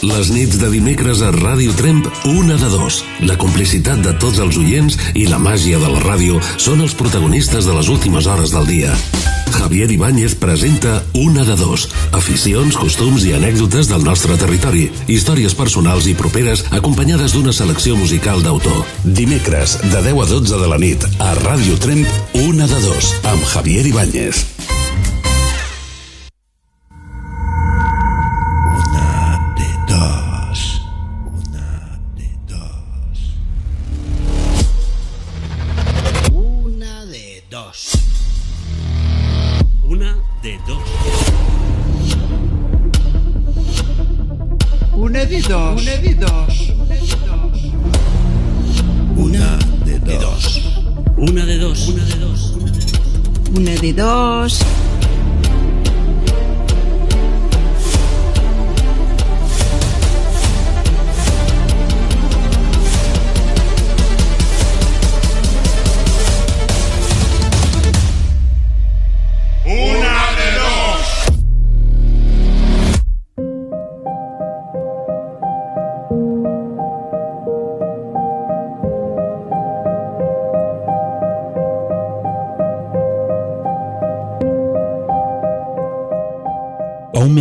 Les nits de dimecres a Ràdio Tremp, una de dos. La complicitat de tots els oients i la màgia de la ràdio són els protagonistes de les últimes hores del dia. Javier Ibáñez presenta Una de dos. Aficions, costums i anècdotes del nostre territori. Històries personals i properes acompanyades d'una selecció musical d'autor. Dimecres, de 10 a 12 de la nit, a Ràdio Tremp, Una de dos, amb Javier Ibáñez.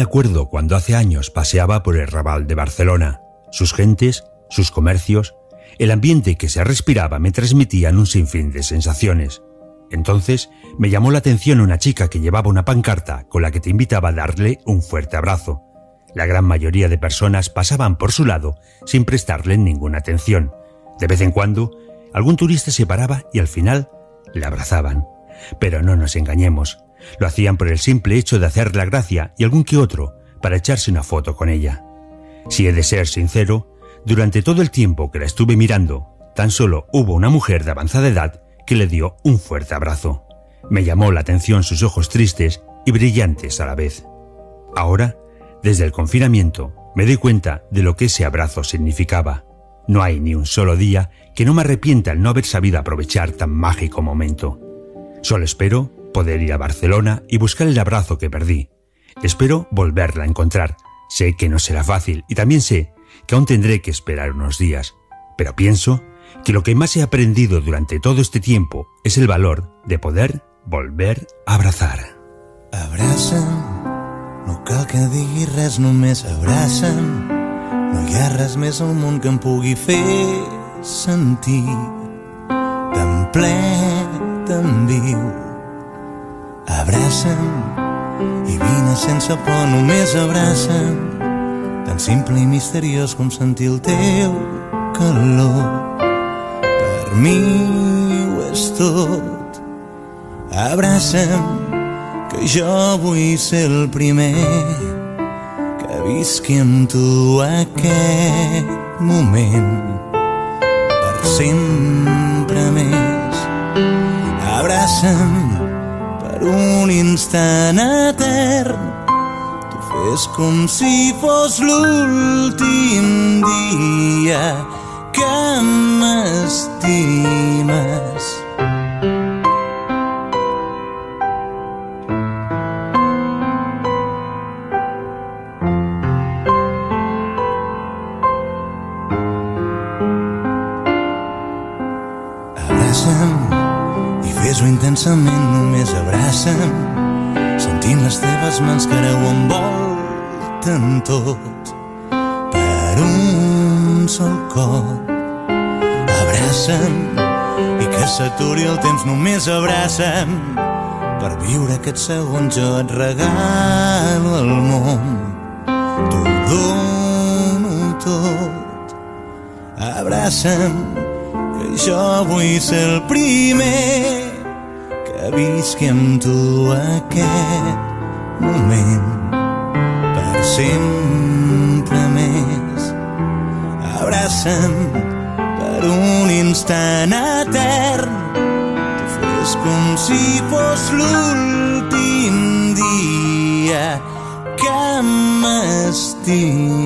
Acuerdo cuando hace años paseaba por el Raval de Barcelona. Sus gentes, sus comercios, el ambiente que se respiraba me transmitían un sinfín de sensaciones. Entonces me llamó la atención una chica que llevaba una pancarta con la que te invitaba a darle un fuerte abrazo. La gran mayoría de personas pasaban por su lado sin prestarle ninguna atención. De vez en cuando, algún turista se paraba y al final le abrazaban. Pero no nos engañemos, lo hacían por el simple hecho de hacer la gracia y algún que otro para echarse una foto con ella. Si he de ser sincero, durante todo el tiempo que la estuve mirando, tan solo hubo una mujer de avanzada edad que le dio un fuerte abrazo. Me llamó la atención sus ojos tristes y brillantes a la vez. Ahora, desde el confinamiento, me doy cuenta de lo que ese abrazo significaba. No hay ni un solo día que no me arrepienta el no haber sabido aprovechar tan mágico momento. Solo espero poder ir a Barcelona y buscar el abrazo que perdí. Espero volverla a encontrar. Sé que no será fácil y también sé que aún tendré que esperar unos días. Pero pienso que lo que más he aprendido durante todo este tiempo es el valor de poder volver a abrazar. No cal que res, només. No hi ha res més al món que em pugui tan tan. Abraça'm i vine sense por, només abraça'm. Tan simple i misteriós com sentir el teu calor. Per mi ho és tot. Abraça'm, que jo vull ser el primer que visqui amb tu aquest moment per sempre més. Abraça'm per un instant etern tu fes com si fos l'últim dia que m'estimes. Intensament, abraça'm, sentint les teves mans que ara ho envolten tot per un sol cop. Abraça'm i que s'aturi el temps, només abraça'm per viure aquests segons jo et regalo el món. T'ho dono tot. Abraça'm que jo vull ser el primer visqui amb tu aquest moment per sempre més. Abraça'm per un instant etern tu fes com si fos l'últim dia que m'estimes.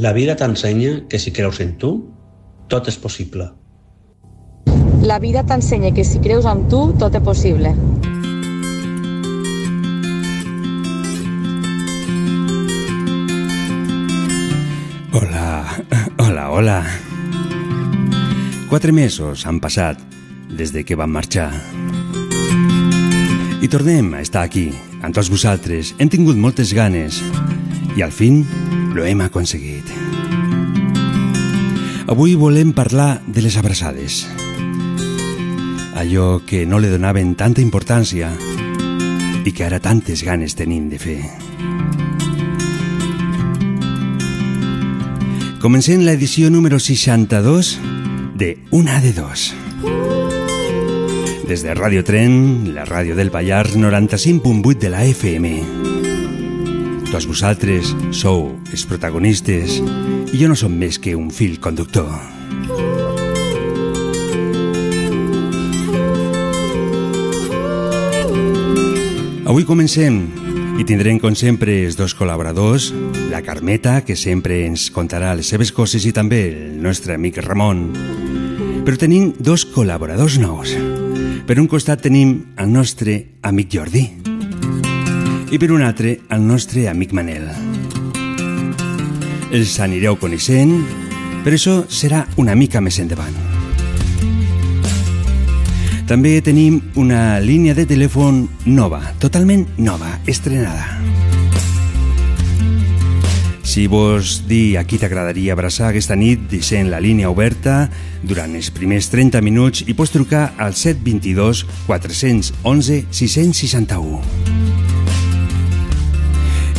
La vida t'ensenya que si creus en tu, tot és possible. La vida t'ensenya que si creus en tu, tot és possible. Hola, hola, hola. Quatre mesos han passat des de que vam marxar. I tornem a estar aquí, amb tots vosaltres. Hem tingut moltes ganes i al fin lo hem aconseguit. Avui volem parlar de les abraçades. Allò que no li donaven tanta importància i que ara tantes ganes tenim de fer. Comencem l'edició número 62 de Una de Dos. Des de Ràdio Tren, la ràdio del Pallars 95.8 de la FM. Tots vosaltres sou els protagonistes i jo no som més que un fil conductor. Avui comencem i tindrem, com sempre, els dos col·laboradors, la Carmeta, que sempre ens contarà les seves coses, i també el nostre amic Ramon. Però tenim dos col·laboradors nous. Per un costat tenim el nostre amic Jordi i per un altre el nostre amic Manel. Els anireu coneixent, però això serà una mica més endavant. També tenim una línia de telèfon nova, totalment nova, estrenada. Si vols dir a qui t'agradaria abraçar aquesta nit, deixem la línia oberta durant els primers 30 minuts i pots trucar al 722 411 661.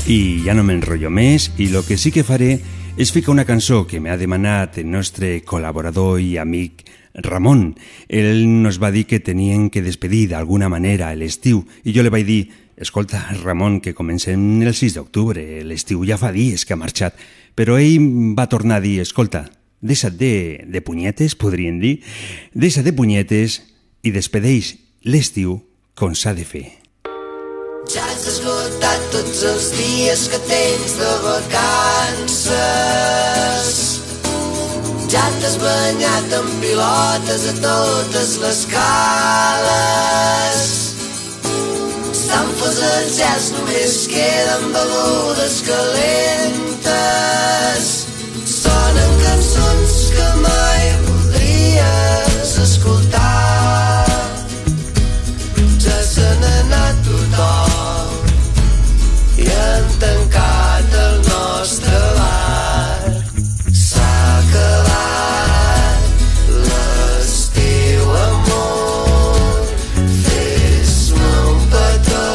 I ja no m'enrotllo més i el que sí que faré és ficar una cançó que m'ha demanat el nostre col·laborador i amic Ramon. Ell nos va dir que tenien que despedir d'alguna manera l'estiu i jo li vaig dir Escolta, Ramon, que comencem el 6 d'octubre, l'estiu ja fa dies que ha marxat, però ell va tornar a dir, escolta, deixa't de, de punyetes, podrien dir, deixa't de punyetes i despedeix l'estiu com s'ha de fer. Ja has esgotat tots els dies que tens de vacances. Ja t'has banyat amb pilotes a totes les cales. S'han fos els gels, només queden begudes calentes. Sonen cançons que mai voldries escoltar. Ja se n'ha anat tothom tancat el nostre bar. S'ha acabat l'estiu, amor. Fes-me un petó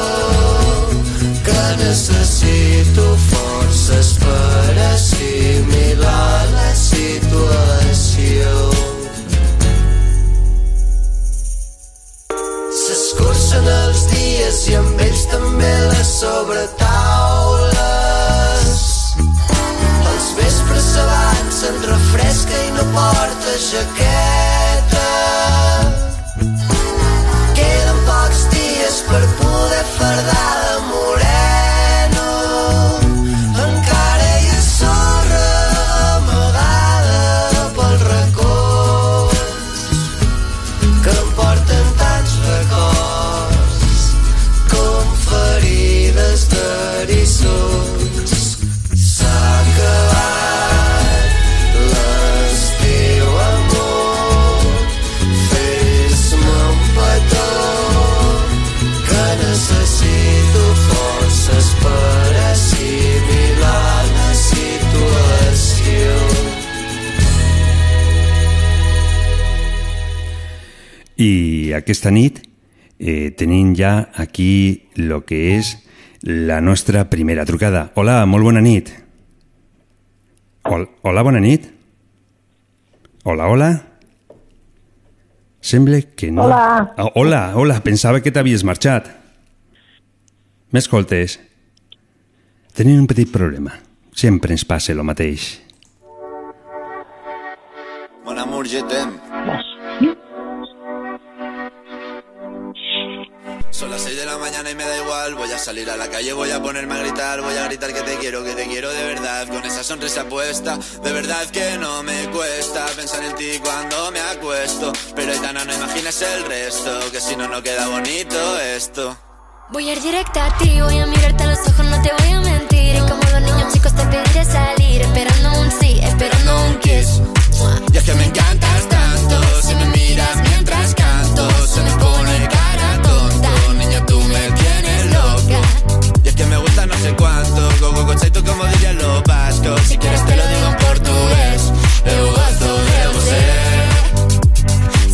aquesta nit eh, tenim ja aquí lo que és la nostra primera trucada. Hola, molt bona nit. Hol hola, bona nit. Hola, hola. Sembla que no... Hola. Ah, hola, hola, pensava que t'havies marxat. M'escoltes? Tenim un petit problema. Sempre ens passa el mateix. Mon amour, je t'aime. La mañana y me da igual. Voy a salir a la calle, voy a ponerme a gritar. Voy a gritar que te quiero, que te quiero de verdad. Con esa sonrisa puesta, de verdad que no me cuesta pensar en ti cuando me acuesto. Pero Aitana, no imagines el resto, que si no, no queda bonito esto. Voy a ir directa a ti, voy a mirarte a los ojos, no te voy a mentir. Y como los niños chicos te pediré salir, esperando un sí, esperando un kiss. Y es que me encantas tanto, si me miras mientras canto, se me pone cara sé cuánto, go go conceito como dirían los vascos. Si quieres te lo digo en portugués, eu gosto de você.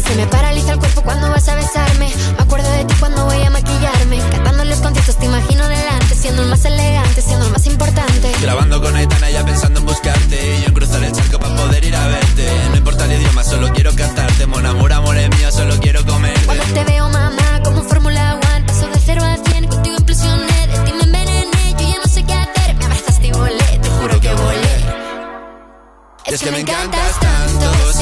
Se me paraliza el cuerpo cuando vas a besarme. Me acuerdo de ti cuando voy a maquillarme. Cantando los conciertos te imagino delante, siendo el más elegante, siendo el más importante. Grabando con Aitana ya pensando en buscarte Y yo en cruzar el charco para poder ir a verte No importa el idioma, solo quiero cantarte Mon amor, amor es mío, solo quiero comerte Cuando te veo, mamá, que me encantas tanto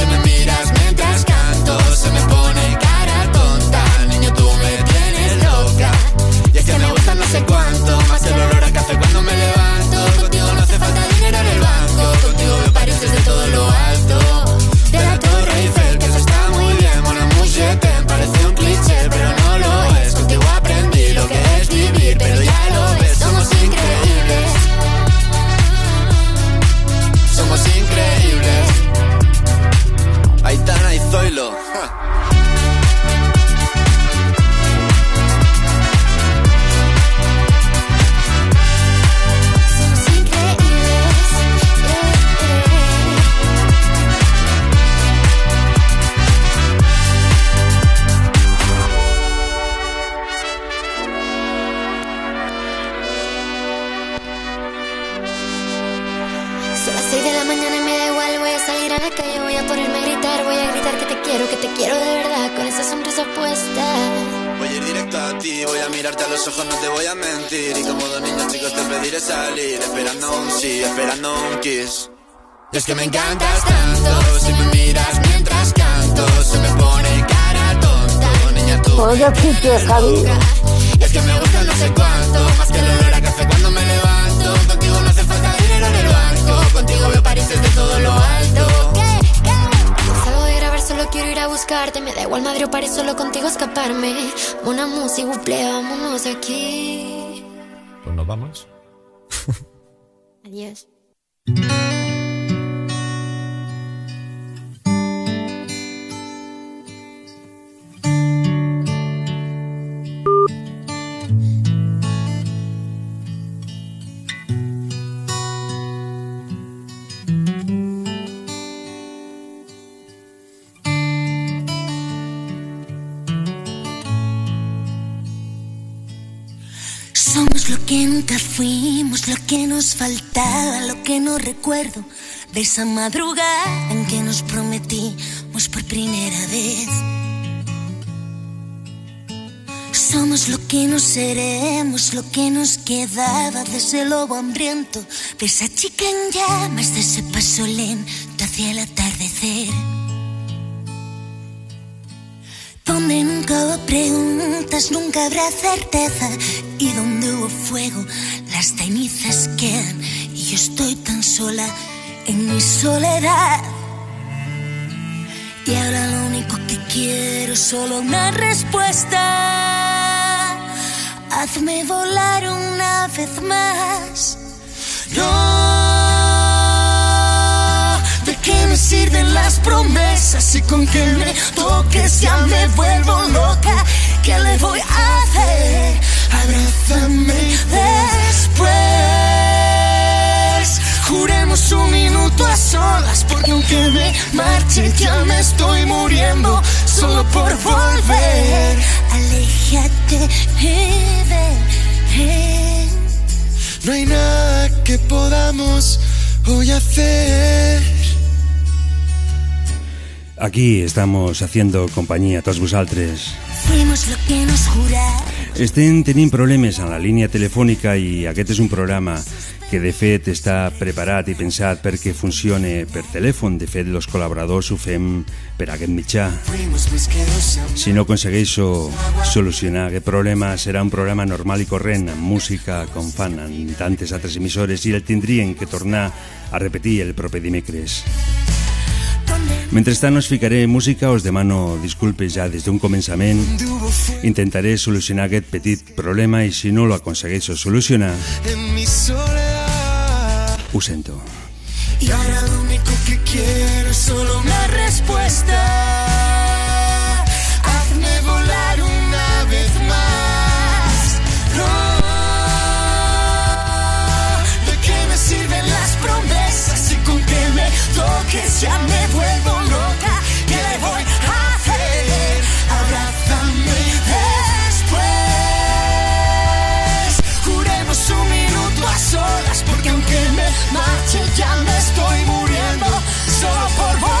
Y es que me gusta no sé cuánto, más que el olor a café cuando me levanto. Contigo no hace falta dinero en el banco, contigo veo París desde todo lo alto. Salgo de grabar, solo quiero ir a buscarte. Me da igual Madrid o París, solo contigo escaparme. Una música, buple, vámonos de aquí. Pues nos vamos. Somos lo que nunca fuimos, lo que nos faltaba, lo que no recuerdo de esa madrugada en que nos prometimos por primera vez. Somos lo que no seremos, lo que nos quedaba de ese lobo hambriento, de esa chica en llamas, de ese paso lento hacia el atardecer. Donde nunca hubo preguntas, nunca habrá certeza. Y donde hubo fuego, las cenizas quedan. Y yo estoy tan sola en mi soledad. Y ahora lo único que quiero es solo una respuesta. Hazme volar una vez más. No, ¿de qué me sirven las promesas? Y con que me toques ya me vuelvo loca. ¿Qué le voy a hacer? Abrázame después. Juremos un minuto a solas, porque aunque me marche ya me estoy muriendo solo por volver. Aléjate, eh, eh. No hay nada que podamos hoy hacer. Aquí estamos haciendo compañía a tots vosaltres. Fuimos lo que nos juramos. Estem tenint problemes en la línia telefònica i aquest és un programa que de fet està preparat i pensat perquè funcione per telèfon. De fet, els col·laboradors ho fem per aquest mitjà. Si no aconsegueixo solucionar aquest problema, serà un programa normal i corrent, amb música com fan en tantes altres emissores, i el tindrien que tornar a repetir el proper dimecres. Mentrestant us ficaré música, us demano disculpes ja des d'un començament. Intentaré solucionar aquest petit problema i si no lo aconsegueixo solucionar, ho sento. Y ahora lo único que quiero es solo una respuesta. Hazme volar una vez más. No, ¿de qué me sirven las promesas y con que me toques ya me vuelvo porque aunque me marche ya me estoy muriendo solo por volver.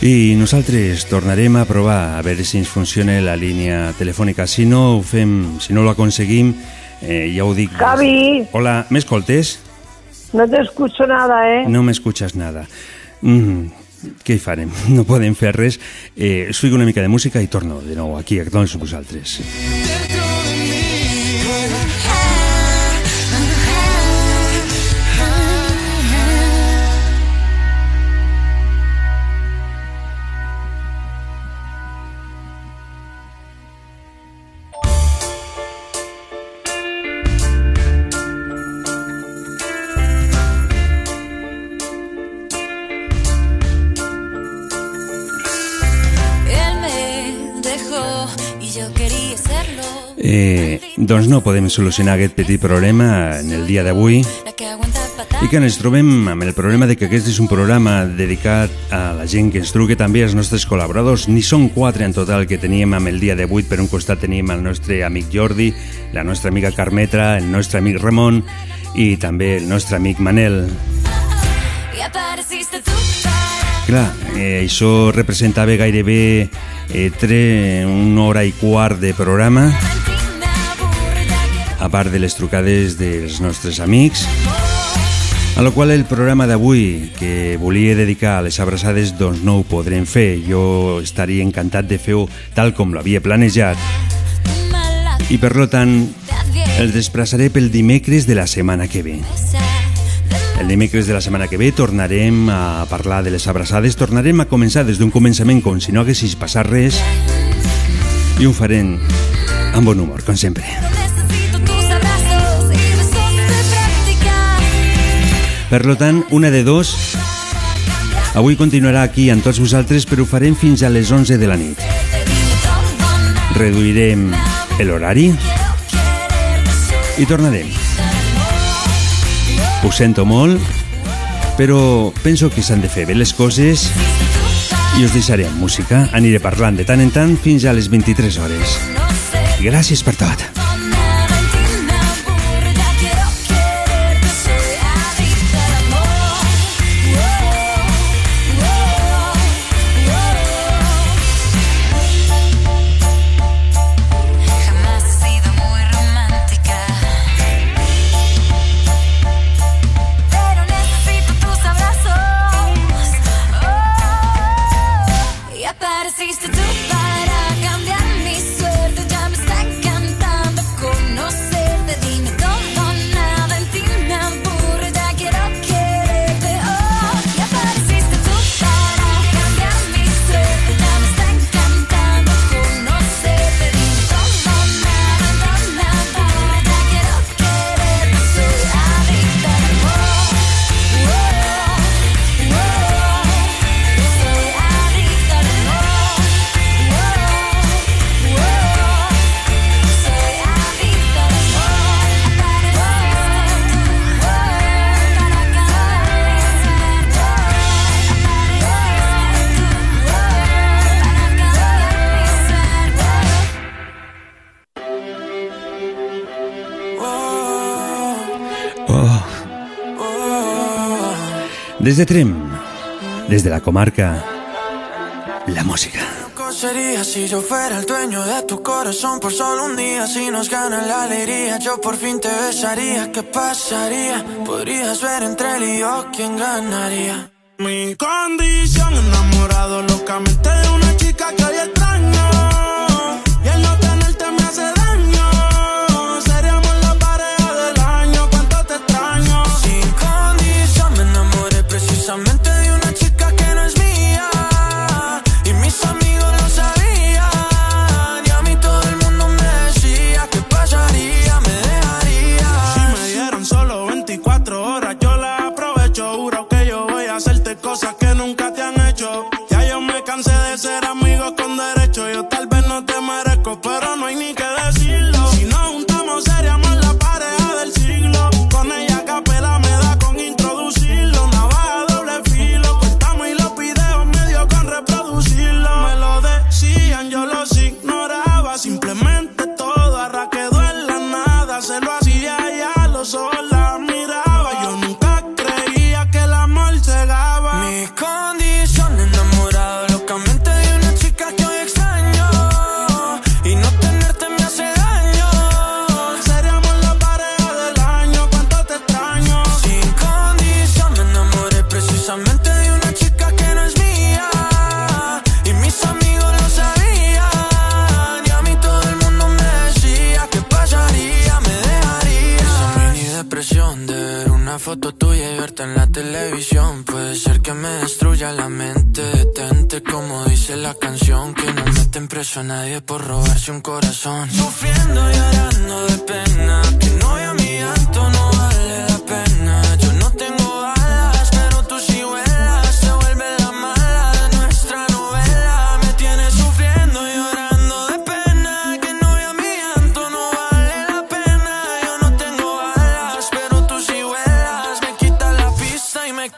I nosaltres tornarem a provar a veure si ens funciona la línia telefònica. Si no ho fem, si no lo aconseguim, eh, ja ho dic. Javi. Hola, ¿m'escoltes? No te escucho nada, ¿eh? No m'escuchas nada. Mm, què hi farem? No podem fer res. Eh, us fico una mica de música i torno de nou aquí a tots vosaltres. Él doncs no podem solucionar aquest petit problema en el dia d'avui i que ens trobem amb el problema de que aquest és un programa dedicat a la gent que ens truque també als nostres col·laboradors. Ni són quatre en total que teníem amb el dia d'avui. Per un costat teníem el nostre amic Jordi, la nostra amiga Carmetra, el nostre amic Ramon i també el nostre amic Manel. Clar, eh, això representava gairebé eh, tre, una hora i quart de programa, a part de les trucades dels nostres amics, a la qual el programa d'avui, que volia dedicar a les abraçades, doncs no ho podrem fer. Jo estaria encantat de fer-ho tal com l'havia planejat. I per tant, el desplaçaré pel dimecres de la setmana que ve. El dimecres de la setmana que ve tornarem a parlar de les abraçades, tornarem a començar des d'un començament com si no haguessis passat res i ho farem amb bon humor, com sempre. Per lo tant, una de dos, avui continuarà aquí amb tots vosaltres, però ho farem fins a les 11 de la nit. Reduirem l'horari i tornarem. Ho sento molt, però penso que s'han de fer bé les coses i us deixaré amb música. Aniré parlant de tant en tant fins a les 23 hores. Gràcies per tot. Desde Trem, desde la comarca, la música. ¿Cómo sería si yo fuera el dueño de tu corazón por solo un día? Si nos gana la alegría, yo por fin te besaría. ¿Qué pasaría? Podrías ver entre él y yo quién ganaría. Mi condición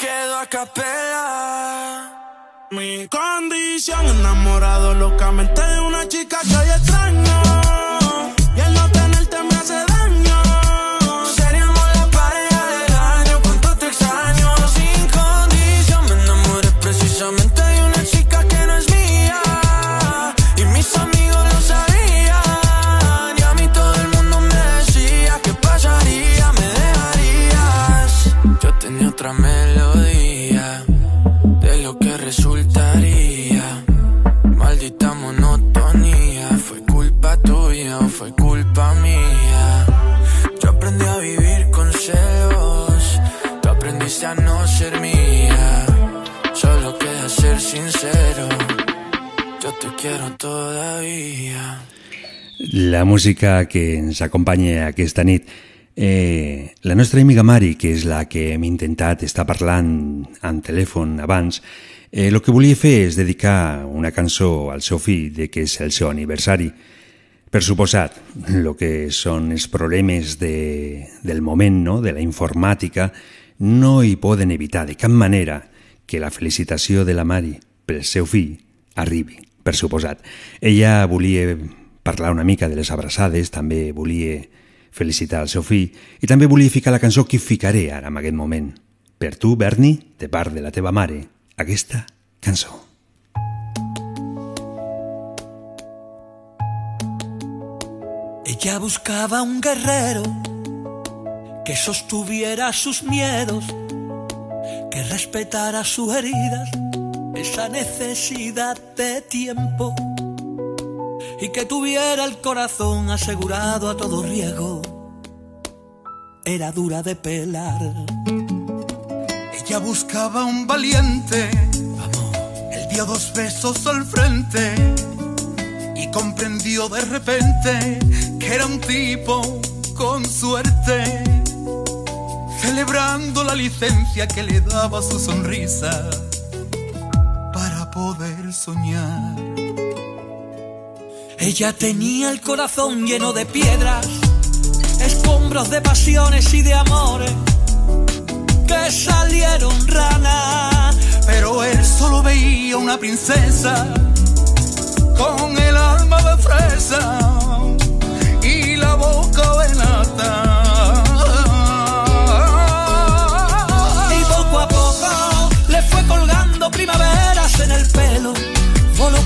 quedo a capela. Mi condición enamorado locamente de una chica que hoy extraño. Todavía. La música que ens acompanya aquesta nit. Eh, la nostra amiga Mari, que és la que hem intentat estar parlant en telèfon abans, eh, el que volia fer és dedicar una cançó al seu fill de que és el seu aniversari. Per suposat, el que són els problemes de, del moment, no? de la informàtica, no hi poden evitar de cap manera que la felicitació de la Mari pel seu fill arribi, per suposat. Ella volia parlar una mica de les abraçades, també volia felicitar el seu fill i també volia ficar la cançó que ficaré ara en aquest moment. Per tu, Berni, de part de la teva mare, aquesta cançó. Ella buscaba un guerrero que sostuviera sus miedos, que respetara sus heridas, esa necesidad de tiempo y que tuviera el corazón asegurado a todo riesgo. Era dura de pelar. Ella buscaba un valiente. Él dio dos besos al frente y comprendió de repente que era un tipo con suerte, celebrando la licencia que le daba su sonrisa Ella tenía el corazón lleno de piedras, escombros de pasiones y de amores que salieron ranas. Pero él solo veía una princesa con el alma de fresa y la boca de nata.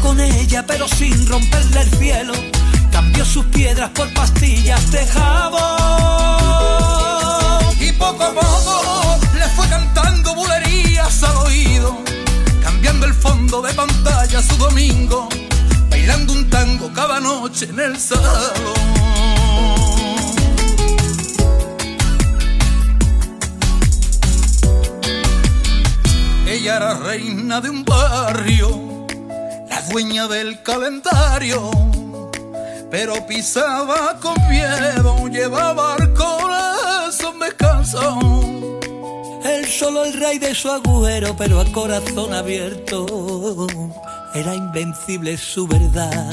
con ella, pero sin romperle el cielo. Cambió sus piedras por pastillas de jabón. Y poco a poco le fue cantando bulerías al oído, cambiando el fondo de pantalla su domingo, bailando un tango cada noche en el salón. Ella era reina de un barrio dueña del calendario, pero pisaba con miedo, llevaba el corazón descanso. Él solo el rey de su agujero, pero a corazón abierto. Era invencible su verdad.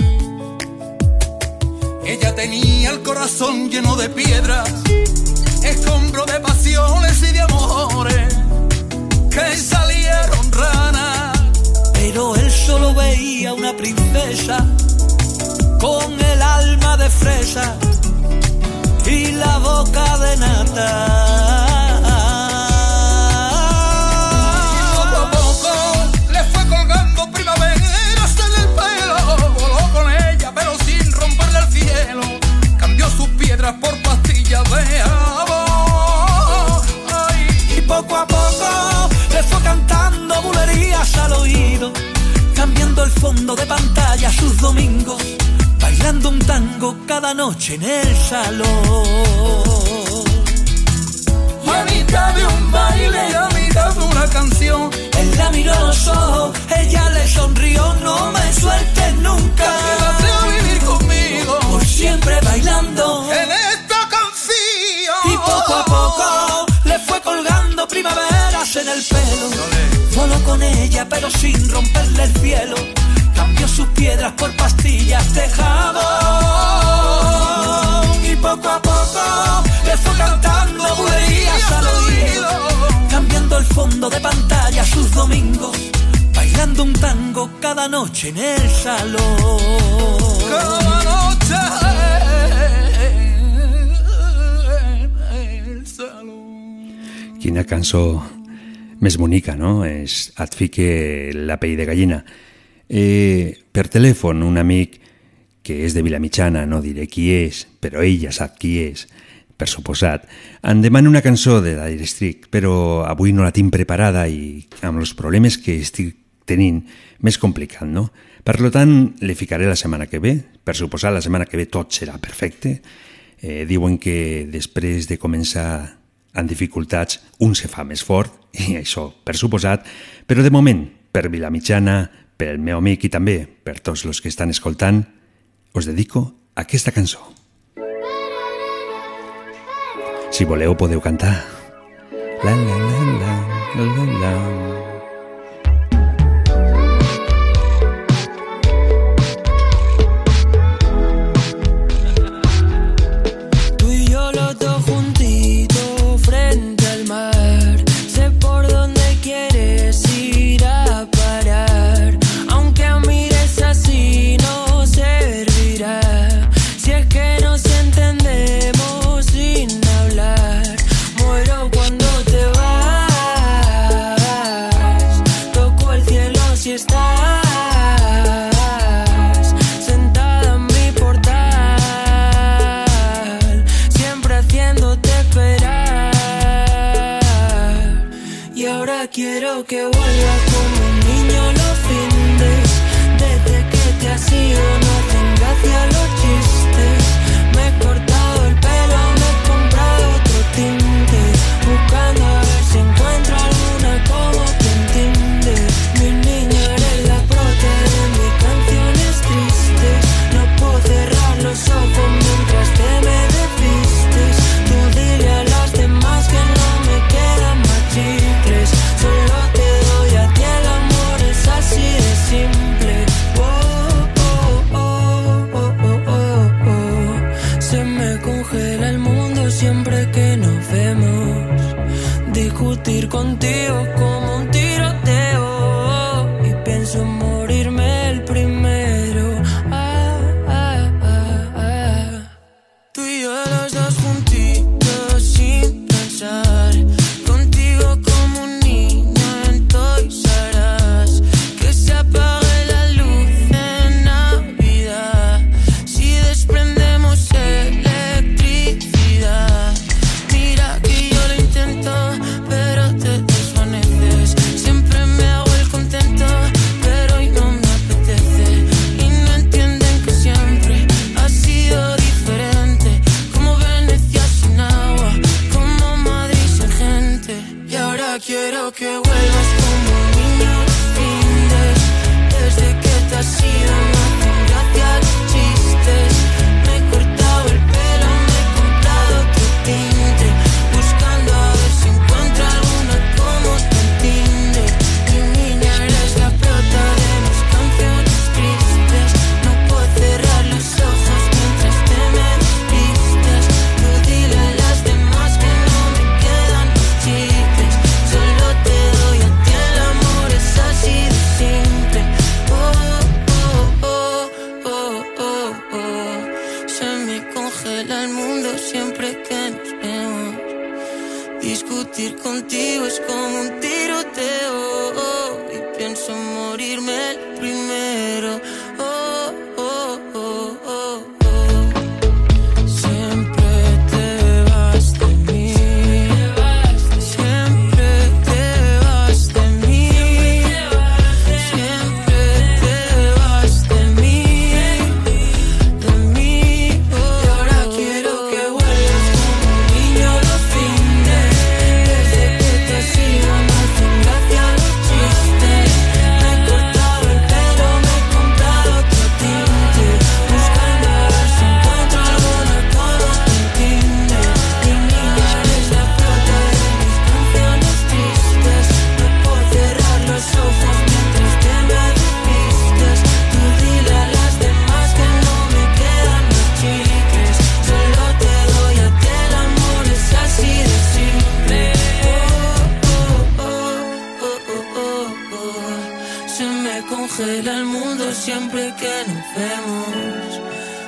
Ella tenía el corazón lleno de piedras, escombro de pasiones y de amores que salieron ranas. Pero él solo veía una princesa con el alma de fresa y la boca de nata. Y poco a poco le fue colgando primaveras en el pelo, voló con ella pero sin romperle al cielo, cambió sus piedras por pastillas de amor. Y poco a fue cantando bulerías al oído, cambiando el fondo de pantalla sus domingos, bailando un tango cada noche en el salón. a mitad de un baile, a mitad de una canción. Él la miró a los ojos, ella le sonrió, no me sueltes nunca. Quédate a vivir conmigo. Por siempre bailando en esta canción. Y poco a poco le fue colgando en el pelo. Voló con ella, pero sin romperle el cielo. Cambió sus piedras por pastillas de jabón. Y poco a poco le fue cantando bulerías al oído. Cambiando el fondo de pantalla sus domingos. Bailando un tango cada noche en el salón. Cada noche en el salón. Quina cançó més bonica, no? És Et fique la pell de gallina. Eh, per telèfon, un amic que és de Vilamitjana, no diré qui és, però ell ja sap qui és, per suposat, em demana una cançó de Dire Street, però avui no la tinc preparada i amb els problemes que estic tenint, més complicat, no? Per tant, li ficaré la setmana que ve. Per suposar, la setmana que ve tot serà perfecte. Eh, diuen que després de començar amb dificultats, un se fa més fort, i això, per suposat, però de moment, per Vilamitjana, per el meu amic i també per tots els que estan escoltant, us dedico aquesta cançó. Si voleu, podeu cantar. La, la, la, la, la, la, la. lo que vuelve. quiero que vuelvas como niño, fin desde que te has ido, gracias. conocer al mundo siempre que nos vemos.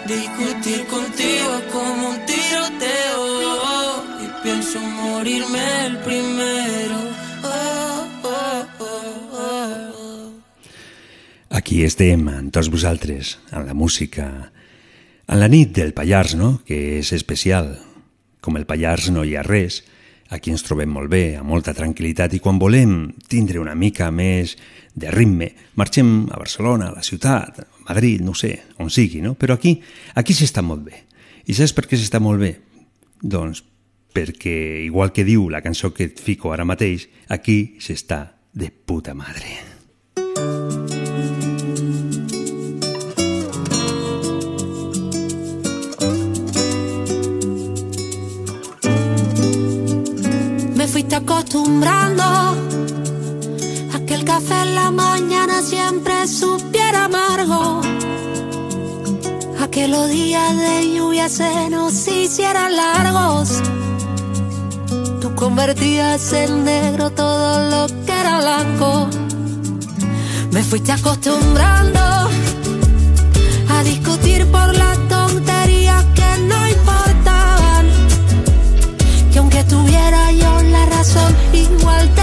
Discutir contigo es como un tiroteo. Y pienso morirme el primero. Oh, oh, oh, Aquí estem amb tots vosaltres, en la música, en la nit del Pallars, que és especial. Com el Pallars no hi res, aquí ens trobem molt bé, amb molta tranquil·litat, i quan volem tindre una mica més de ritme, marxem a Barcelona, a la ciutat, a Madrid, no sé, on sigui, no? Però aquí, aquí s'està molt bé. I saps per què s'està molt bé? Doncs perquè, igual que diu la cançó que et fico ara mateix, aquí s'està de puta madre. Acostumbrando a que el café en la mañana siempre supiera amargo, a que los días de lluvia se nos hicieran largos. Tú convertías en negro todo lo que era blanco. Me fuiste acostumbrando a discutir por la tontería que no yo igual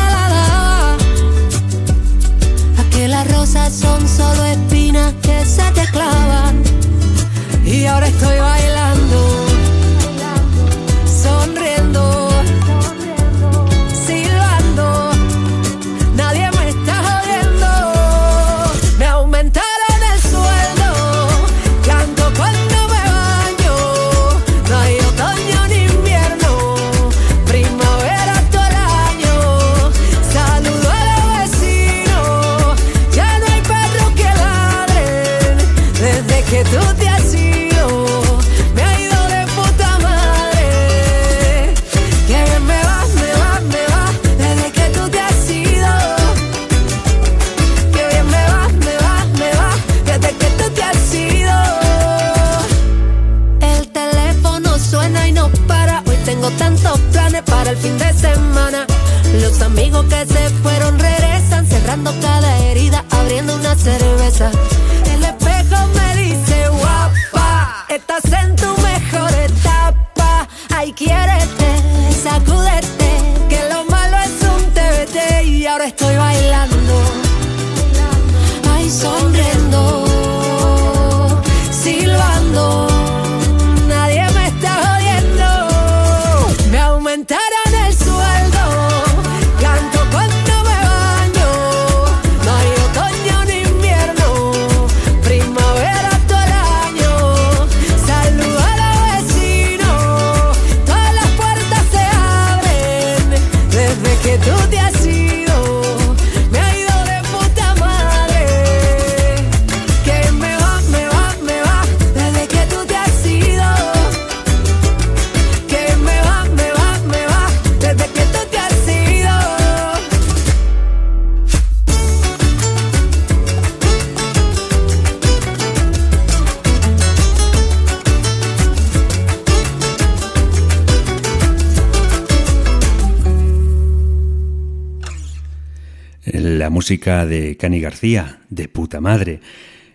música de Cani García, de puta madre.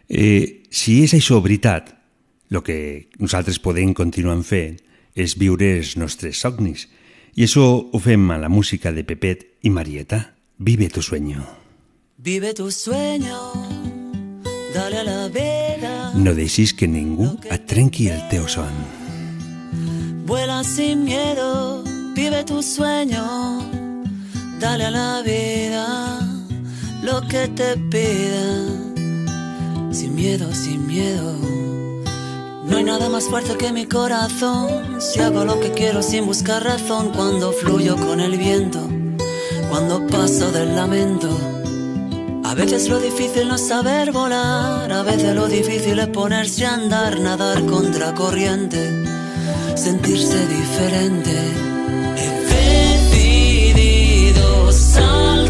Eh, si és això veritat, El que nosaltres podem continuar fent és viure els nostres somnis. I això ho fem a la música de Pepet i Marieta. Vive tu sueño. Vive tu sueño, dale a la vida. No deixis que ningú et trenqui el teu son. Vuela sin miedo, vive tu sueño, dale a la vida lo que te pida. Sin miedo, sin miedo. No hay nada más fuerte que mi corazón. Si hago lo que quiero sin buscar razón, cuando fluyo con el viento, cuando paso del lamento. A veces lo difícil no es saber volar, a veces lo difícil es ponerse a andar, nadar contra corriente, sentirse diferente. He decidido saltarme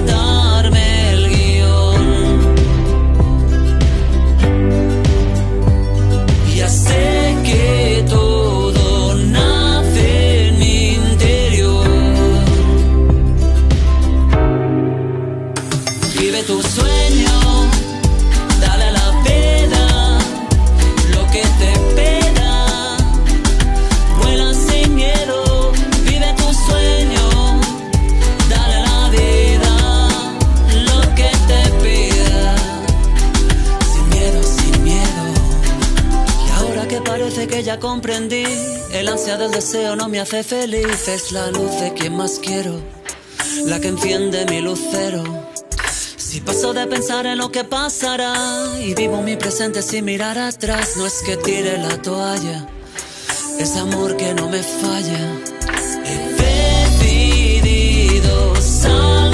no me hace feliz. Es la luz de quien más quiero, la que enciende mi lucero. Si paso de pensar en lo que pasará y vivo mi presente sin mirar atrás, no es que tire la toalla, es amor que no me falla. He decidido saltarme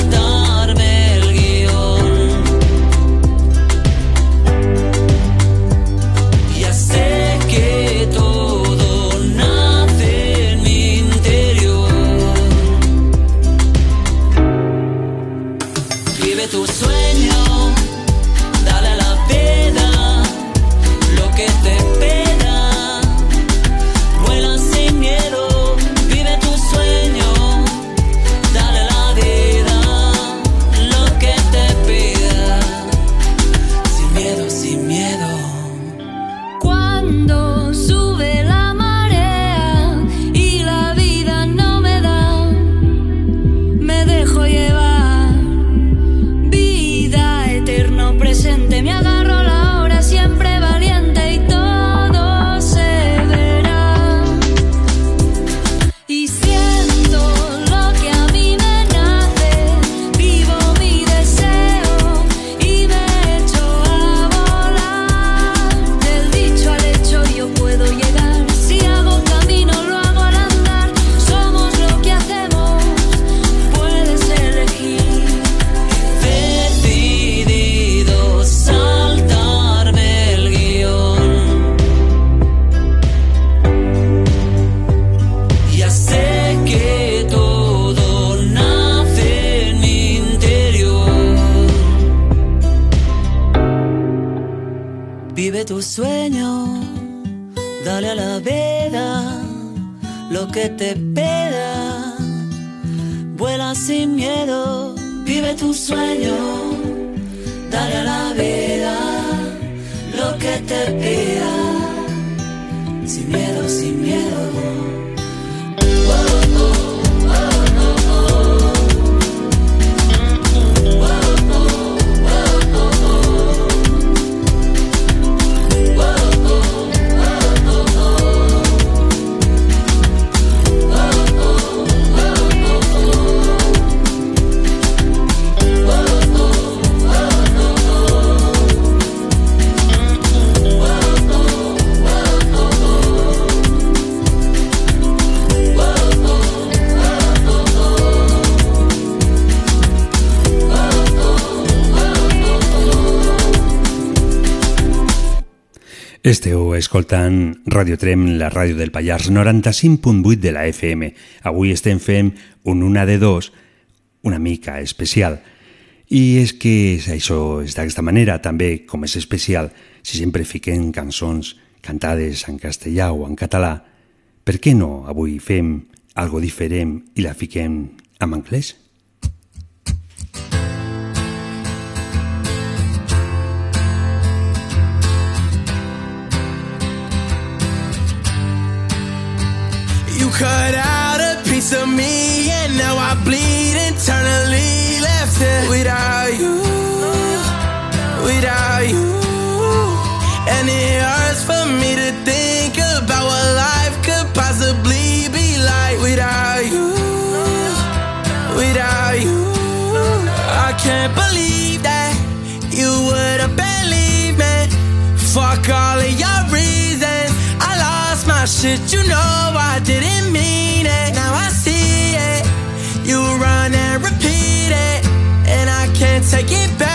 Esteu escoltant Radio Trem, la ràdio del Pallars, 95.8 de la FM. Avui estem fent un una de dos una mica especial. I és que això és d'aquesta manera, també, com és especial, si sempre fiquem cançons cantades en castellà o en català, per què no avui fem algo diferent i la fiquem en anglès? Cut out a piece of me, and now I bleed internally. Left here without you, without you. And it hurts for me to think about what life could possibly be like without you, without you. I can't believe that you would have believed me. Fuck all of your reasons. I lost my shit, you know I take it back.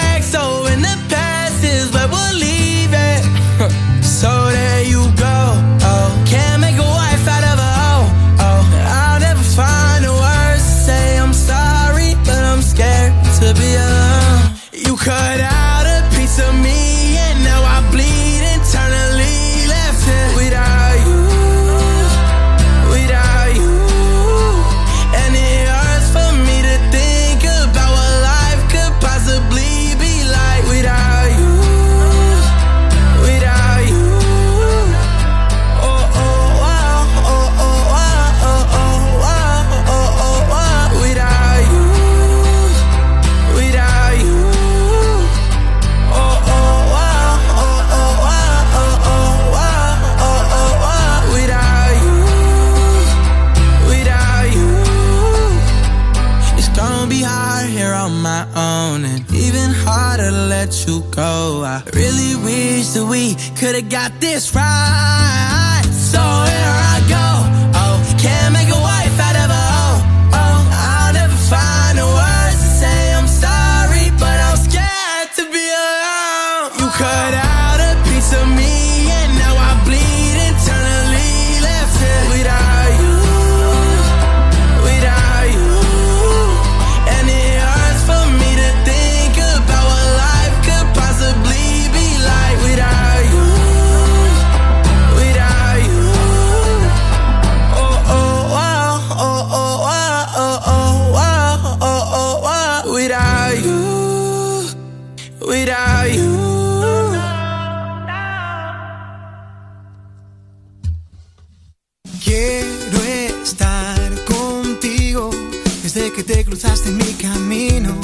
Que te cruzaste en mi camino.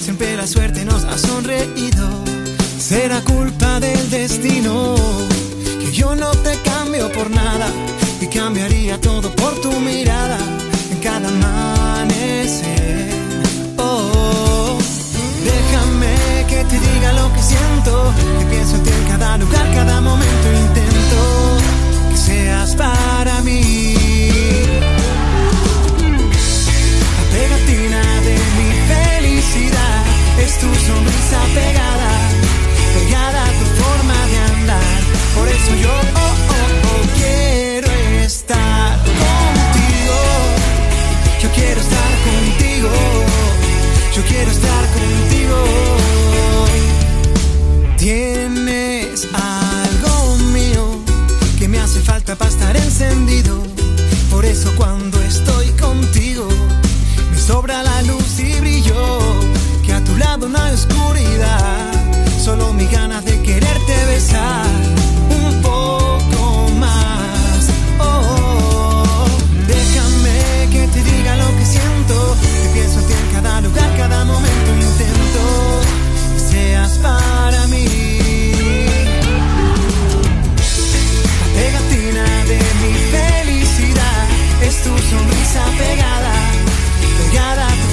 Siempre la suerte nos ha sonreído. Será culpa del destino que yo no te cambio por nada y cambiaría todo por tu mirada en cada amanecer. Oh, déjame que te diga lo que siento, que pienso en en cada lugar, cada momento intento que seas para mí. Es tu sonrisa pegada, pegada a tu forma de andar. Por eso yo oh, oh, oh, quiero estar contigo. Yo quiero estar contigo. Yo quiero estar contigo. Tienes algo mío que me hace falta para estar encendido. Por eso cuando estoy contigo me sobra la luz y brillo. Tu lado no hay oscuridad, solo mi ganas de quererte besar un poco más. Oh, déjame que te diga lo que siento. Que pienso en ti en cada lugar, cada momento intento que seas para mí. La pegatina de mi felicidad es tu sonrisa pegada, pegada a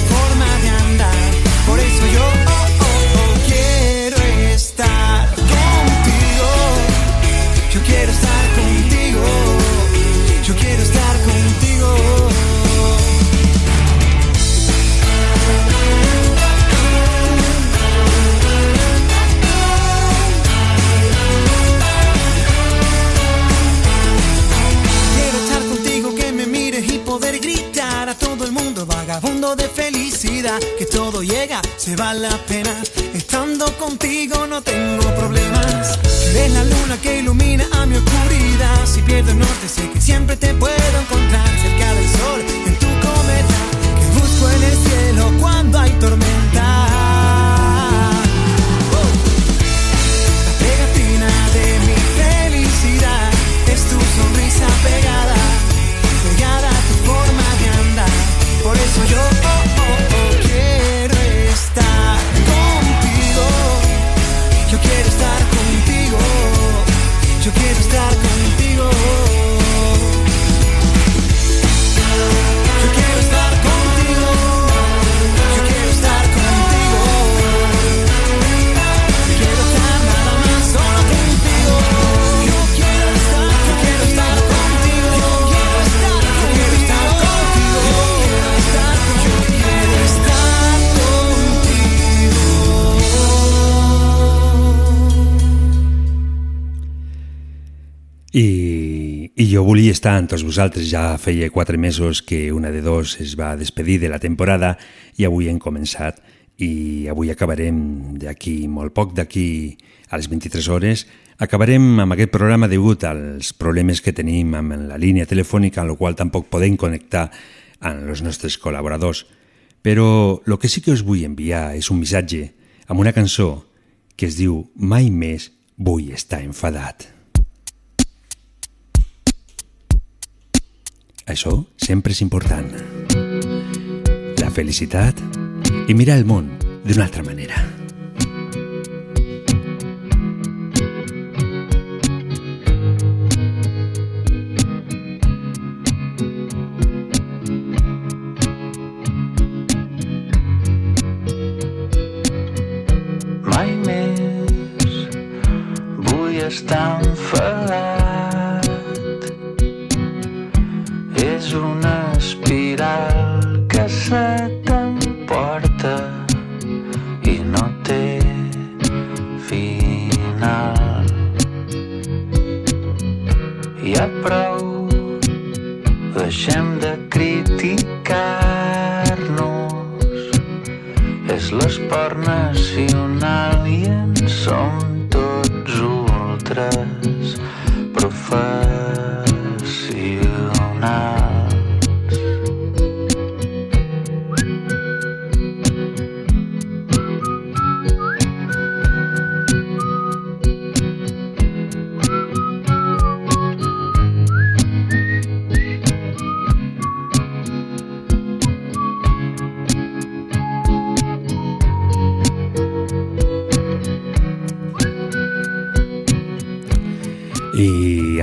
va la pena. Estar amb tots vosaltres. Ja feia quatre mesos que una de dos es va despedir de la temporada i avui hem començat i avui acabarem d'aquí molt poc, d'aquí a les 23 hores, acabarem amb aquest programa degut als problemes que tenim amb la línia telefònica, en la qual tampoc podem connectar amb els nostres col·laboradors. Però el que sí que us vull enviar és un missatge amb una cançó que es diu Mai més vull estar enfadat. Això sempre és important. La felicitat i mirar el món d'una altra manera.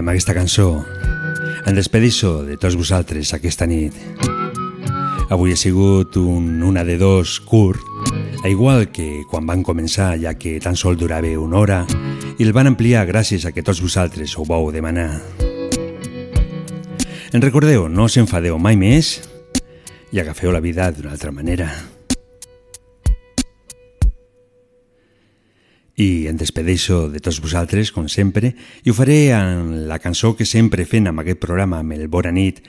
Amb aquesta cançó em despedixo de tots vosaltres aquesta nit. Avui ha sigut un una de dos curt, a igual que quan van començar, ja que tan sol durava una hora, i el van ampliar gràcies a que tots vosaltres ho vau demanar. En recordeu, no us enfadeu mai més i agafeu la vida d'una altra manera. I em despedeixo de tots vosaltres, com sempre, i ho faré amb la cançó que sempre fem amb aquest programa, amb el Bona nit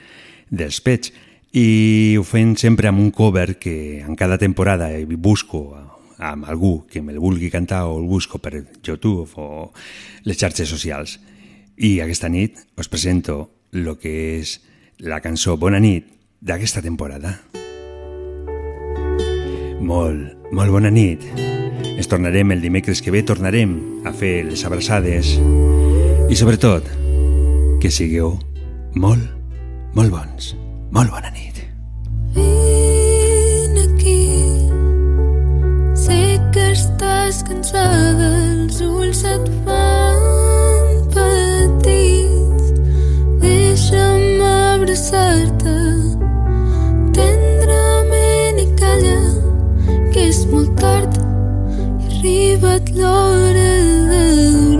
dels Pets, i ho fem sempre amb un cover que en cada temporada busco amb algú que me'l vulgui cantar o el busco per YouTube o les xarxes socials. I aquesta nit us presento el que és la cançó Bona nit d'aquesta temporada. Molt, molt bona nit. Ens tornarem el dimecres que ve, tornarem a fer les abraçades. I sobretot que sigueu molt, molt bons. Molt bona nit. Vine aquí. Sé que estàs cansada Els ulls se't fan petits. Deixa'm abraçar-te. Tendrament i calla Que és molt tard be but lord loaded.